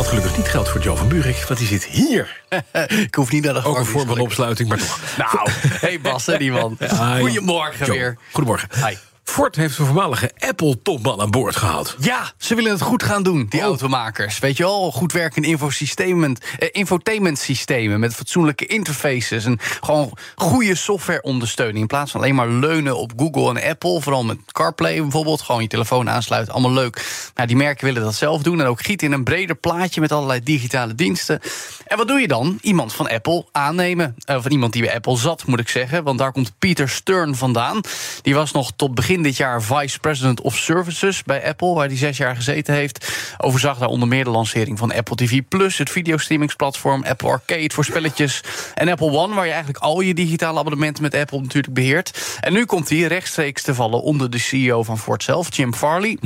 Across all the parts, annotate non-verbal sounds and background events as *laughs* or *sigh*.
Wat gelukkig niet geldt voor Joe van Buurik, want die zit hier. *laughs* Ik hoef niet naar de Ook een vorm van opsluiting, maar toch. *laughs* Nou, hey Bas, hè, die man. Hi. Goedemorgen Joe, weer. Goedemorgen. Hi. Ford heeft een voormalige Apple-topman aan boord gehaald. Ja, ze willen het goed gaan doen, die Oh. automakers. Weet je wel, goed werkende infosystemen, eh, infotainmentsystemen... met fatsoenlijke interfaces en gewoon goede softwareondersteuning... in plaats van alleen maar leunen op Google en Apple. Vooral met CarPlay bijvoorbeeld, gewoon je telefoon aansluiten, allemaal leuk. Nou, die merken willen dat zelf doen en ook gieten in een breder plaatje... met allerlei digitale diensten. En wat doe je dan? Iemand van Apple aannemen. Eh, Of iemand die bij Apple zat, moet ik zeggen. Want daar komt Peter Stern vandaan. Die was nog tot begin dit jaar Vice President of Services bij Apple, waar hij zes jaar gezeten heeft. Overzag daar onder meer de lancering van Apple TV Plus, het videostreamingsplatform, Apple Arcade voor spelletjes. En Apple One, waar je eigenlijk al je digitale abonnementen met Apple natuurlijk beheert. En nu komt hij rechtstreeks te vallen onder de CEO van Ford zelf, Jim Farley.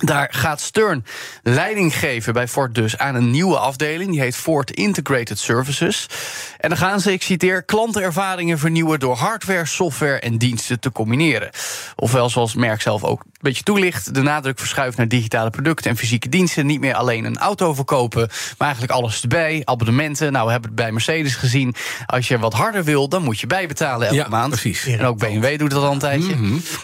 Daar gaat Stern leiding geven bij Ford dus aan een nieuwe afdeling. Die heet Ford Integrated Services. En dan gaan ze, ik citeer, klantenervaringen vernieuwen... door hardware, software en diensten te combineren. Ofwel, zoals merk zelf ook beetje toelicht... de nadruk verschuift naar digitale producten en fysieke diensten. Niet meer alleen een auto verkopen, maar eigenlijk alles erbij. Abonnementen, nou, we hebben het bij Mercedes gezien. Als je wat harder wil, dan moet je bijbetalen elke Ja, maand. precies. En ook BMW doet dat al een tijdje.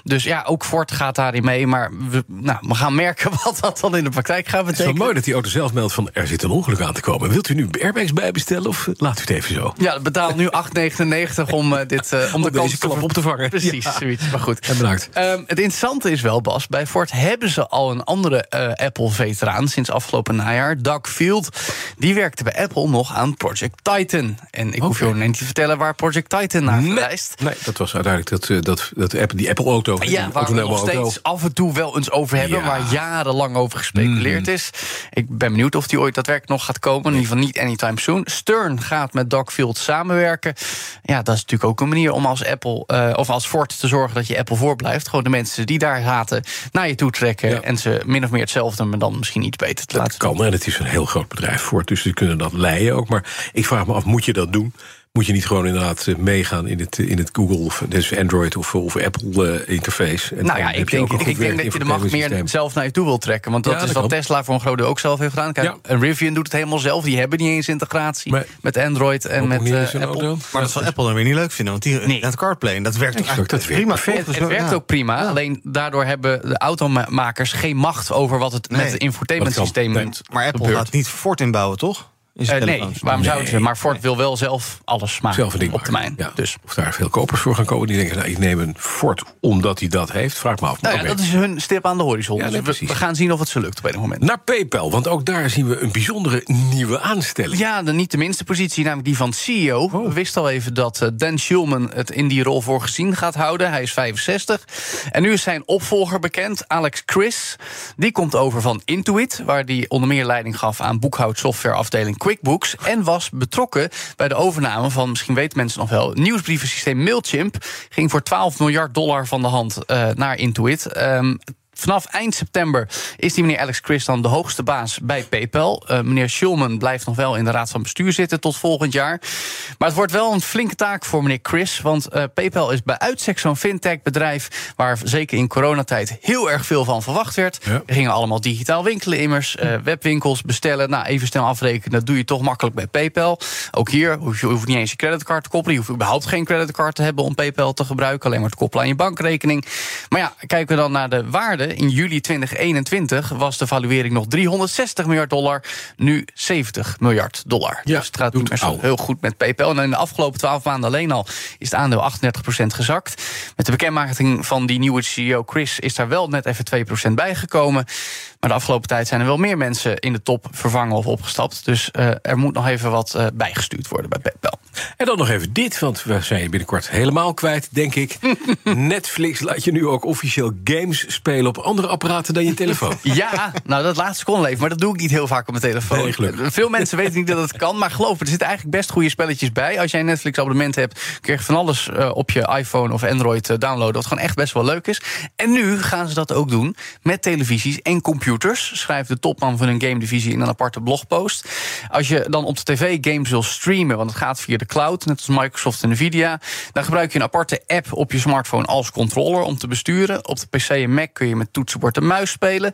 Dus ja, ook Ford gaat daarin mee. Maar we, nou, we gaan merken *laughs* wat dat dan in de praktijk gaat Het is wel betekenen. mooi dat die auto zelf meldt van er zit een ongeluk aan te komen. Wilt u nu airbags bijbestellen of laat u het even zo? Ja, betaal nu *laughs* 8,99 om, eh, dit, eh, om de kans klap op te vangen. *laughs* Precies, Ja. zoiets. Maar goed. En bedankt. Ehm, het interessante is wel, Bas, bij Ford hebben ze al een andere eh, Apple-veteraan sinds afgelopen najaar, Doug Field. Die werkte bij Apple nog aan Project Titan. En ik hoef je ook niet te vertellen waar Project Titan naar verwijst. Nee, dat was uiteindelijk dat, eh, dat, dat Apple, die Apple-auto. Ja, waar we nog auto. steeds af en toe wel eens over hebben... Ja. Mhm. waar jarenlang over gespeculeerd is. Ik ben benieuwd of die ooit daadwerkelijk nog gaat komen. In ieder geval niet anytime soon. Stern gaat met Doug Field samenwerken. Ja, dat is natuurlijk ook een manier om als Apple... eh, of als Ford te zorgen dat je Apple voorblijft. Gewoon de mensen die daar naar je toe trekken... Ja. en ze min of meer hetzelfde, maar dan misschien iets beter te laten kan. En het is een heel groot bedrijf voor, dus ze kunnen dat leiden ook. Maar ik vraag me af, moet je dat doen? Moet je niet gewoon inderdaad eh, meegaan in het, in het Google, of dus Android of, of Apple eh, interface? En Nou ja, ik ook denk, ik denk dat je de macht meer zelf naar je toe wil trekken. Want dat Ja, is dat wat kan. Tesla voor een groot deel ook zelf heeft gedaan. Kijk, Ja. en Rivian doet het helemaal zelf. Die hebben niet eens integratie met Android en Ook met eh, Apple. auto. Maar dat zal Apple dan weer niet leuk vinden, want die, Nee. dat CarPlay, dat werkt Exact, eigenlijk dat werkt prima. Het mij. werkt Ja. ook prima, alleen daardoor hebben de automakers geen macht over wat het Nee. met het kan. moet- Maar Apple gebeurt. gaat niet Ford inbouwen, toch? In zijn Eh, nee, waarom Nee. zouden ze? Maar Ford wil wel zelf alles maken Zelf op termijn. Ja. Dus. Of daar veel kopers voor gaan komen die denken, nou, ik neem een Ford omdat hij dat heeft. Vraag me af. Nou ja, dat is hun stip aan de horizon. Ja, Dus we, gaan zien of het ze lukt op een moment. Naar PayPal, want ook daar zien we een bijzondere nieuwe aanstelling. Ja, de niet de minste positie, namelijk die van CEO. Oh. We wisten al even dat eh, Dan Schulman het in die rol voor gezien gaat houden. Hij is 65. En nu is zijn opvolger bekend, Alex Chris. Die komt over van Intuit, waar hij onder meer leiding gaf aan boekhoudsoftwareafdeling QuickBooks. En was betrokken bij de overname van, misschien weten mensen nog wel, nieuwsbrievensysteem Mailchimp. Ging voor 12 miljard dollar van de hand eh, naar Intuit. Ehm, Vanaf eind september is die meneer Alex Chris dan de hoogste baas bij PayPal. Eh, meneer Schulman blijft nog wel in de raad van bestuur zitten tot volgend jaar. Maar het wordt wel een flinke taak voor meneer Chris. Want eh, PayPal is bij uitstek zo'n fintech-bedrijf... waar zeker in coronatijd heel erg veel van verwacht werd. Ja. Er gingen allemaal digitaal winkelen immers, eh, webwinkels bestellen. Nou, even snel afrekenen, dat doe je toch makkelijk bij PayPal. Ook hier hoef je, hoeft niet eens je creditcard te koppelen. Je hoeft überhaupt geen creditcard te hebben om PayPal te gebruiken. Alleen maar te koppelen aan je bankrekening. Maar ja, kijken we dan naar de waarde. In juli 2021 was de valuering nog 360 miljard dollar. Nu 70 miljard dollar. Ja, dus het gaat doet niet meer zo au. heel goed met PayPal. En in de afgelopen 12 maanden alleen al is het aandeel 38% gezakt. Met de bekendmaking van die nieuwe CEO Chris is daar wel net even 2% bijgekomen. Maar de afgelopen tijd zijn er wel meer mensen in de top vervangen of opgestapt. Dus eh, er moet nog even wat eh, bijgestuurd worden bij PayPal. En dan nog even dit, want we zijn je binnenkort helemaal kwijt, denk ik. *laughs* Netflix laat je nu ook officieel games spelen op andere apparaten dan je telefoon. *laughs* Ja, nou dat laatste kon leven, maar dat doe ik niet heel vaak op mijn telefoon. Nee, gelukkig. Veel mensen weten niet dat het kan, maar geloof me, er zitten eigenlijk best goede spelletjes bij. Als jij een Netflix-abonnement hebt, kun je van alles eh, op je iPhone of Android eh, downloaden, wat gewoon echt best wel leuk is. En nu gaan ze dat ook doen met televisies en computers, schrijft de topman van hun game-divisie in een aparte blogpost. Als je dan op de tv games wil streamen, want het gaat via de cloud, net als Microsoft en Nvidia, dan gebruik je een aparte app op je smartphone als controller om te besturen. Op de PC en Mac kun je met toetsenbord en muis spelen.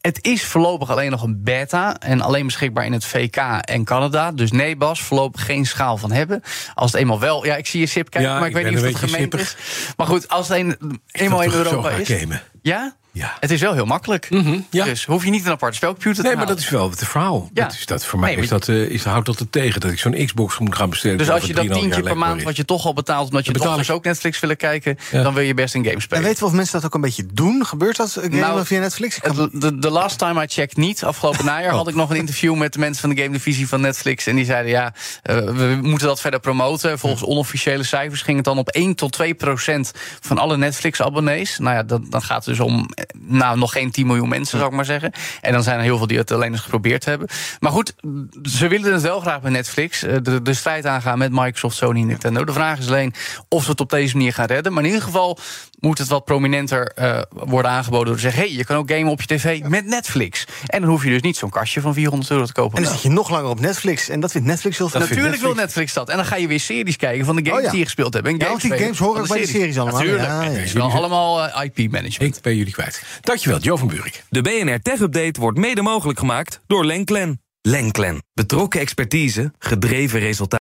Het is voorlopig alleen nog een beta en alleen beschikbaar in het VK en Canada. Dus nee, Bas, voorlopig geen schaal van hebben. Als het eenmaal wel, ja, ik zie je sip kijken, Ja, maar ik, ik weet niet of het gemeend is. Maar goed, als het een, eenmaal in Europa is. gamen. Ja? Ja. Het is wel heel makkelijk. ja. Dus hoef je niet een aparte spelcomputer te Nee, maar dat is wel het verhaal. Ja. Dat is dat, voor mij Nee, is dat, eh, is, houdt dat het tegen dat ik zo'n Xbox moet gaan bestellen. Dus als je dat 3,5 tientje per maand, wat je toch al betaalt... omdat je dochters ik. ook Netflix willen kijken... Ja. dan wil je best een game En spelen. weten we of mensen dat ook een beetje doen? Gebeurt dat? Gamen Nou, via Netflix? Kan- De, last time I checked niet. Afgelopen *laughs* najaar had ik nog een interview met de mensen van de game divisie van Netflix. En die zeiden ja, eh, we moeten dat verder promoten. Volgens onofficiële cijfers ging het dan op 1 tot 2 procent van alle Netflix-abonnees. Nou ja, dan, dan gaat het dus om eh, nou, nog geen 10 miljoen mensen, zou ik maar zeggen. En dan zijn er heel veel die het alleen eens geprobeerd hebben. Maar goed, ze willen het wel graag bij Netflix. eh, De, de strijd aangaan met Microsoft, Sony en Nintendo. De vraag is alleen of ze het op deze manier gaan redden. Maar in ieder geval moet het wat prominenter eh, worden aangeboden door te zeggen: hey, je kan ook gamen op je tv met Netflix. En dan hoef je dus niet zo'n kastje van 400 euro te kopen. en dan zit je nog langer op Netflix. En dat vindt Netflix heel veel. Natuurlijk wil Netflix dat. En dan ga je weer series kijken van de games Oh ja. die je gespeeld hebt. En Ja, die spelen games horen ook bij de series allemaal. Natuurlijk. Ja, ja, Het ja. is wel allemaal eh, IP-management. Ik ben jullie kwijt. Dankjewel, Jo van Buurik. De BNR Tech Update wordt mede mogelijk gemaakt door Lenklen. Lenklen. Betrokken expertise, gedreven resultaten.